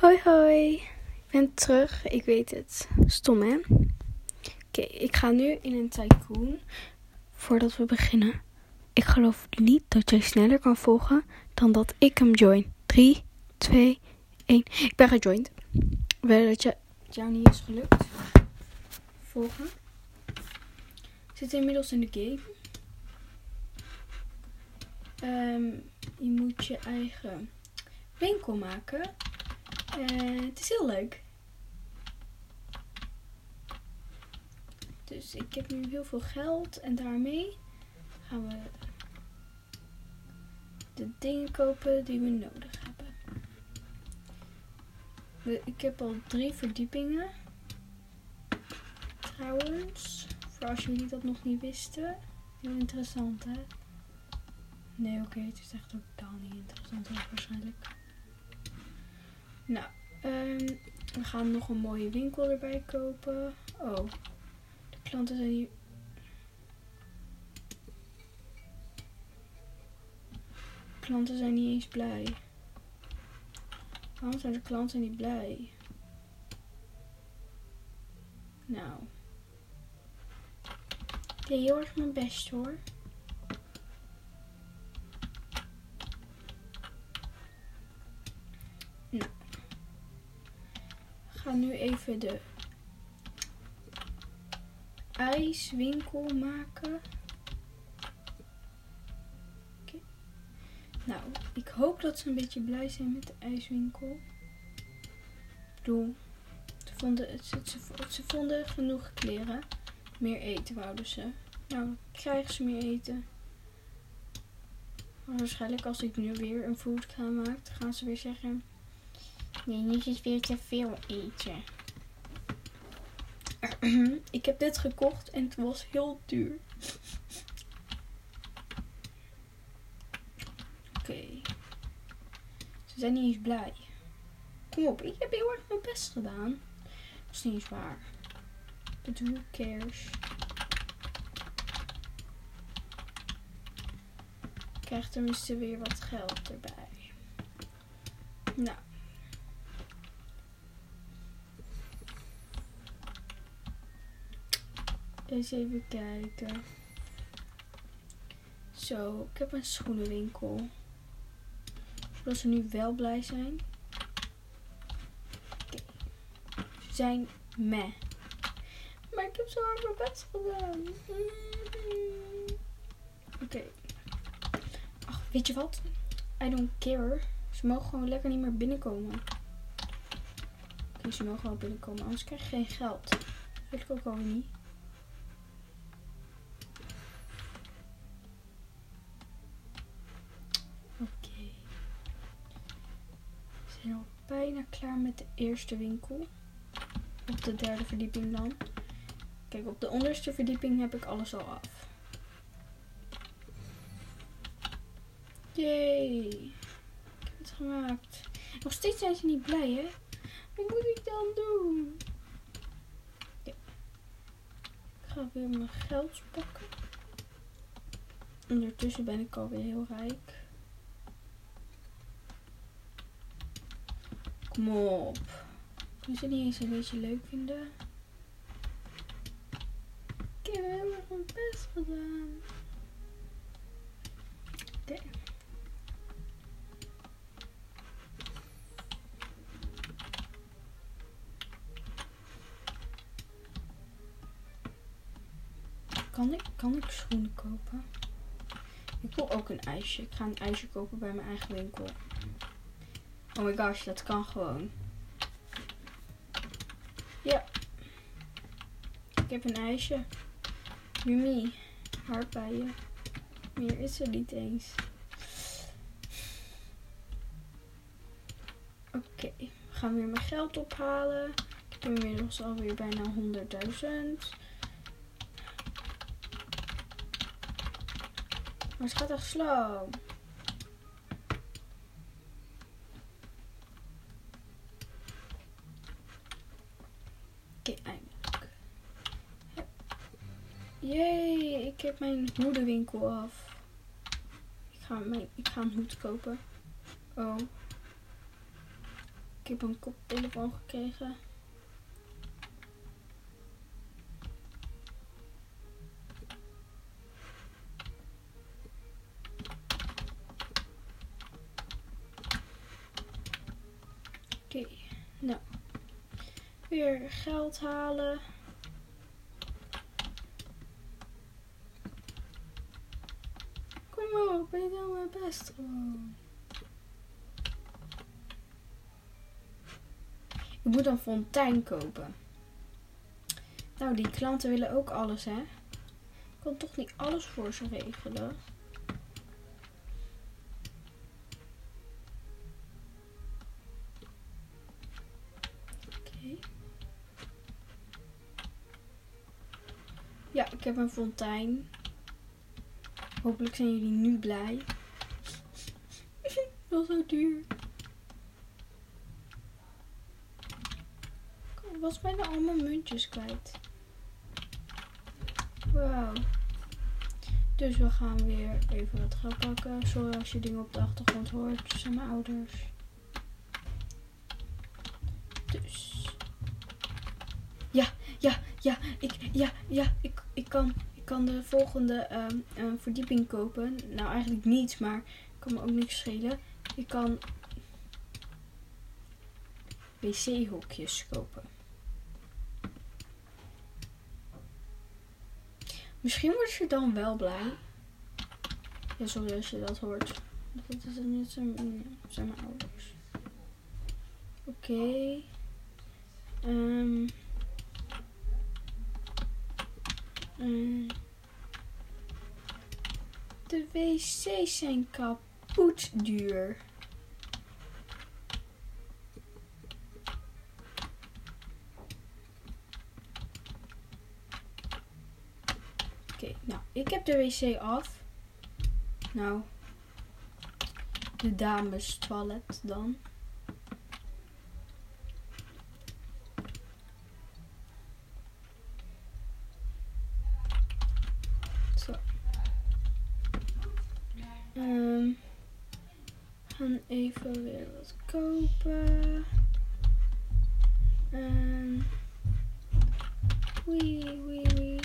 Hoi hoi, ik ben terug. Ik weet het. Stom hè? Oké, ik ga nu in een tycoon. Voordat we beginnen. Ik geloof niet dat jij sneller kan volgen dan dat ik hem join. 3, 2, 1. Ik ben gejoind. Wel dat je, jou niet is gelukt. Volgen. Ik zit inmiddels in de game. Ehm, je moet je eigen winkel maken. Uh, het is heel leuk. Dus ik heb nu heel veel geld en daarmee gaan we de dingen kopen die we nodig hebben. Ik heb al drie verdiepingen. Trouwens, voor als jullie dat nog niet wisten. Heel interessant hè? Nee, oké, het is echt totaal niet interessant waarschijnlijk. Nou, um, we gaan nog een mooie winkel erbij kopen. Oh, de klanten zijn hier. De klanten zijn niet eens blij. Waarom zijn de klanten niet blij? Nou. Ik deed heel erg mijn best hoor. Ga nu even de ijswinkel maken. Nou, ik hoop dat ze een beetje blij zijn met de ijswinkel. Ik bedoel, ze vonden, ze, ze, vonden genoeg kleren. Meer eten wouden ze. Nou, krijgen ze meer eten. Waarschijnlijk als ik nu weer een food ga maken, gaan ze weer zeggen... Nee, nu is weer te veel eten. ik heb dit gekocht en het was heel duur. Oké. Ze zijn niet eens blij. Kom op, ik heb heel erg mijn best gedaan. Dat is niet eens waar. But who cares? Ik krijg tenminste weer wat geld erbij. Nou. Eens even kijken. Zo, ik heb een schoenenwinkel. Zodat ze nu wel blij zijn. Okay. Ze zijn meh. Maar ik heb zo hard mijn best gedaan. Oké. Ach, weet je wat? I don't care. Ze mogen gewoon lekker niet meer binnenkomen. Oké, ze mogen wel binnenkomen, anders krijg je geen geld. Dat wil ik ook al niet. zijn al bijna klaar met de eerste winkel. Op de derde verdieping dan. Kijk, op de onderste verdieping heb ik alles al af. Yay. Ik heb het gemaakt. Nog steeds zijn ze niet blij, hè? Wat moet ik dan doen? Ik ga weer mijn geld pakken. Ondertussen ben ik alweer heel rijk. Kom op. Kun je niet eens een beetje leuk vinden? Ik heb erg mijn best gedaan. Kan ik, kan ik schoenen kopen? Ik wil ook een ijsje. Ik ga een ijsje kopen bij mijn eigen winkel. Oh my gosh, dat kan gewoon. Ja. Ik heb een ijsje. Bij je. Meer is er niet eens. Oké, we gaan weer mijn geld ophalen. Ik heb inmiddels alweer bijna 100.000. Maar het gaat echt slow. Jee, ik heb mijn hoedenwinkel af. Ik ga, mijn, ik ga een hoed kopen. Oh. Ik heb een koptelefoon gekregen. Weer geld halen. Kom op, ik doe mijn best gewoon. Ik moet een fontein kopen. Nou, die klanten willen ook alles, hè? Ik kan toch niet alles voor ze regelen. Oké. Ja, ik heb een fontein. Hopelijk zijn jullie nu blij. Wel zo duur. Ik was bijna al mijn muntjes kwijt. Wauw. Dus we gaan weer even wat geld pakken. Sorry als je dingen op de achtergrond hoort. Dat zijn mijn ouders. Dus. Ja, ja, ja. Ik, ja, ja. Ik, ik, kan, de volgende ehm, verdieping kopen. Nou, eigenlijk niets, maar kan me ook niks schelen. Ik kan wc-hokjes kopen. Misschien word je dan wel blij. Ja, sorry als je dat hoort. Dat is niet zijn, zijn mijn ouders. Oké. Ehm. Ehm. de wc's zijn kapot duur. Oké, nou, ik heb de wc af. Nou, de dames toilet dan. Zo. Ehm, gaan even weer wat kopen. Ehm, wee, wee, wee.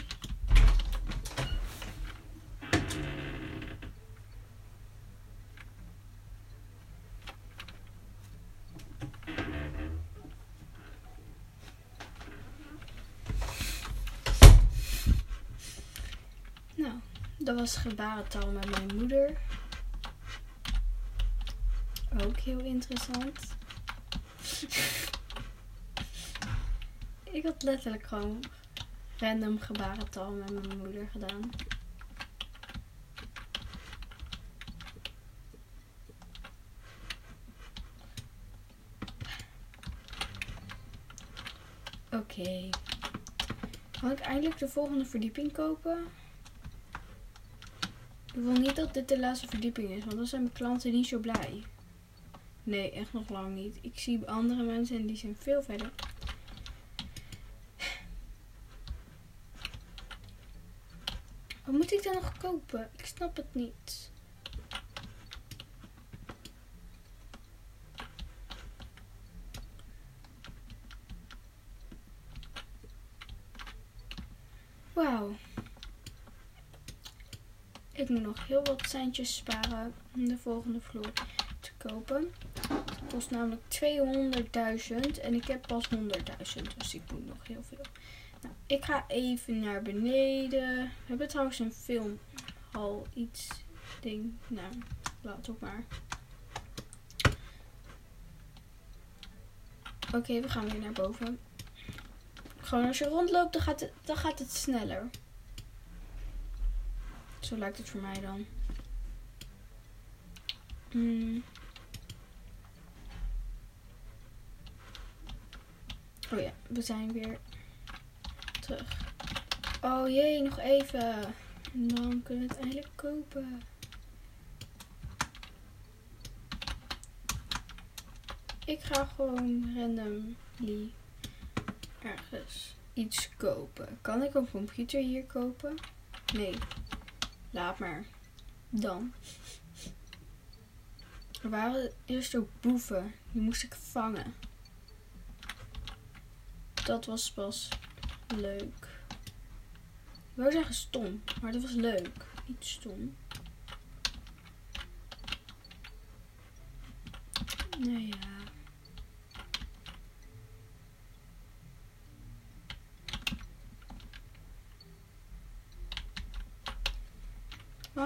Nou, dat was gebarentaal met mijn moeder. Ook heel interessant. Ik had letterlijk gewoon random gebarentaal met mijn moeder gedaan. Oké. Kan ik eindelijk de volgende verdieping kopen? Ik wil niet dat dit de laatste verdieping is, want dan zijn mijn klanten niet zo blij. Nee, echt nog lang niet. Ik zie andere mensen en die zijn veel verder. Wat moet ik dan nog kopen? Ik snap het niet. Wauw. Ik moet nog heel wat centjes sparen om de volgende vloer te kopen. Het kost namelijk 200.000 en ik heb pas 100.000. Dus ik moet nog heel veel. Nou, ik ga even naar beneden. We hebben trouwens een filmhal iets ding. Nou, laat ook maar. Oké, we gaan weer naar boven. Gewoon als je rondloopt, dan gaat dan gaat het sneller. Zo lijkt het voor mij dan. Hmm. Oh ja, we zijn weer terug. Oh jee, nog even. En dan kunnen we het eindelijk kopen. Ik ga gewoon randomly ergens iets kopen. Kan ik een computer hier kopen? Nee. Laat maar. Dan. Er waren eerst ook boeven. Die moest ik vangen. Dat was pas leuk. Ik wou zeggen stom, maar dat was leuk. Niet stom. Nou ja.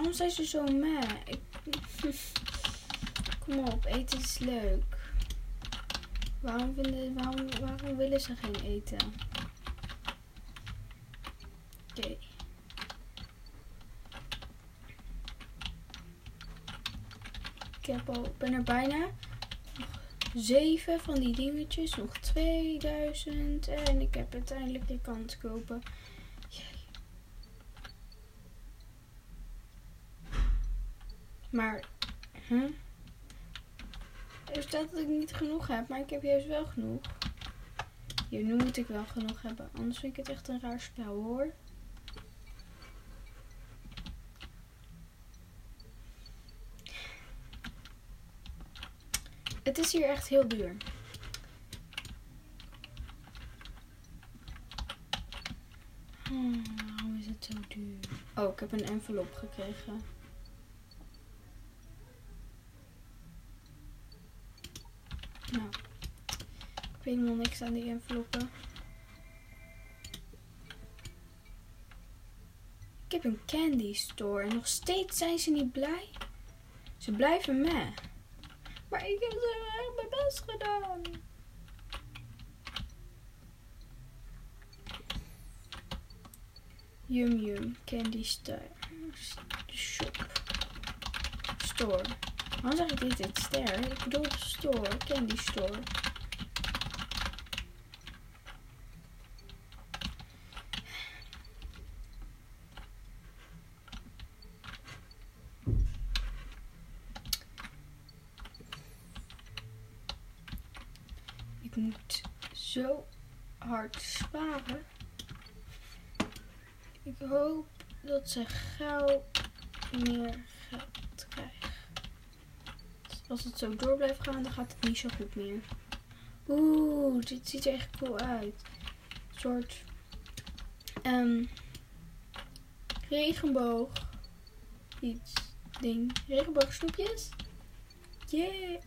Waarom zijn ze zo meh? Ik... Kom op, eten is leuk. Waarom, vinden, waarom, waarom willen ze geen eten? Oké. Ik heb al, ben er bijna. Nog zeven van die dingetjes. Nog 2000. En ik heb uiteindelijk de kans kopen. Maar, huh? Er staat dat ik niet genoeg heb, maar ik heb juist wel genoeg. Hier, nu moet ik wel genoeg hebben. Anders vind ik het echt een raar spel hoor. Het is hier echt heel duur. Hmm, waarom is het zo duur? Oh, ik heb een envelop gekregen. Nou, ik weet helemaal niks aan die enveloppen. Ik heb een candy store en nog steeds zijn ze niet blij. Ze blijven me. Maar ik heb erg mijn best gedaan. Yum Yum Candy Store. Shop. Store. Waarom zeg ik dit ster? Ik bedoel store, candy store. Moet zo hard sparen. Ik hoop dat ze gauw meer geld krijgen. Als het zo door blijft gaan, dan gaat het niet zo goed meer. Oeh, dit ziet er echt cool uit. Een soort ehm regenboog. Iets ding. Regenboogsnoepjes. Yeah.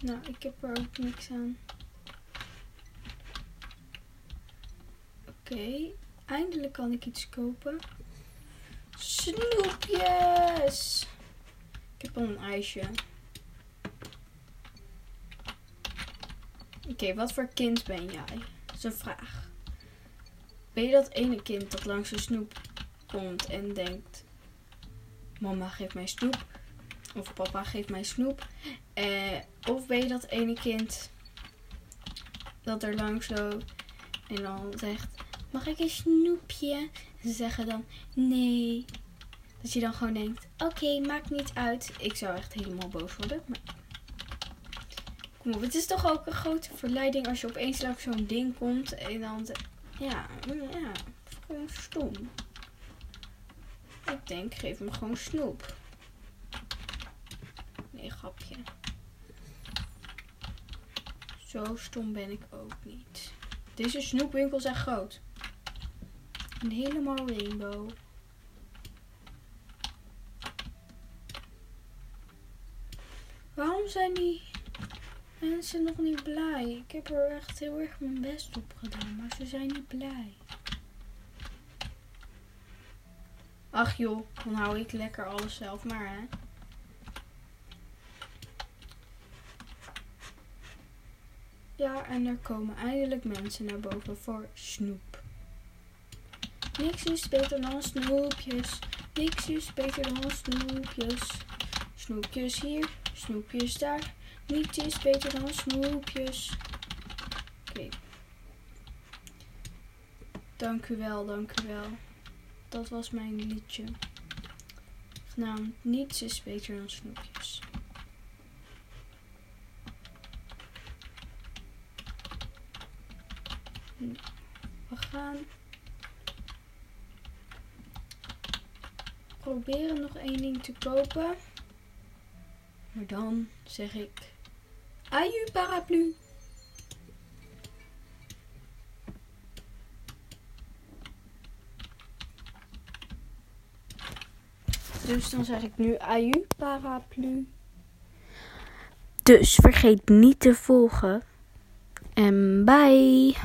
Nou, ik heb er ook niks aan. Oké, eindelijk kan ik iets kopen. Snoepjes! Ik heb al een ijsje. Oké, wat voor kind ben jij? Dat is een vraag. Ben je dat ene kind dat langs de snoep komt en denkt... Mama geeft mij snoep. Of papa geeft mij snoep. Eh, of ben je dat ene kind dat er langs loopt en dan zegt... Mag ik een snoepje? En ze zeggen dan nee. Dat je dan gewoon denkt, oké, maakt niet uit. Ik zou echt helemaal boos worden. Maar... Kom op, het is toch ook een grote verleiding als je opeens langs zo'n ding komt. En dan, ja, ja, gewoon stom. Ik denk, geef hem gewoon snoep. Nee, grapje. Zo stom ben ik ook niet. Deze snoepwinkel is echt groot. En helemaal rainbow. Waarom zijn die mensen nog niet blij? Ik heb er echt heel erg mijn best op gedaan, maar ze zijn niet blij. Ach joh, dan hou ik lekker alles zelf maar hè. Ja, en er komen eindelijk mensen naar boven voor snoep. Niks is beter dan snoepjes. Niks is beter dan snoepjes. Snoepjes hier, snoepjes daar. Niets is beter dan snoepjes. Oké. Dank u wel, dank u wel. Dat was mijn liedje. Genaamd Niets is beter dan snoepjes. We gaan proberen nog één ding te kopen. Maar dan zeg ik Aju paraplu. Dus dan zeg ik nu aju paraplu. Dus vergeet niet te volgen. En bye.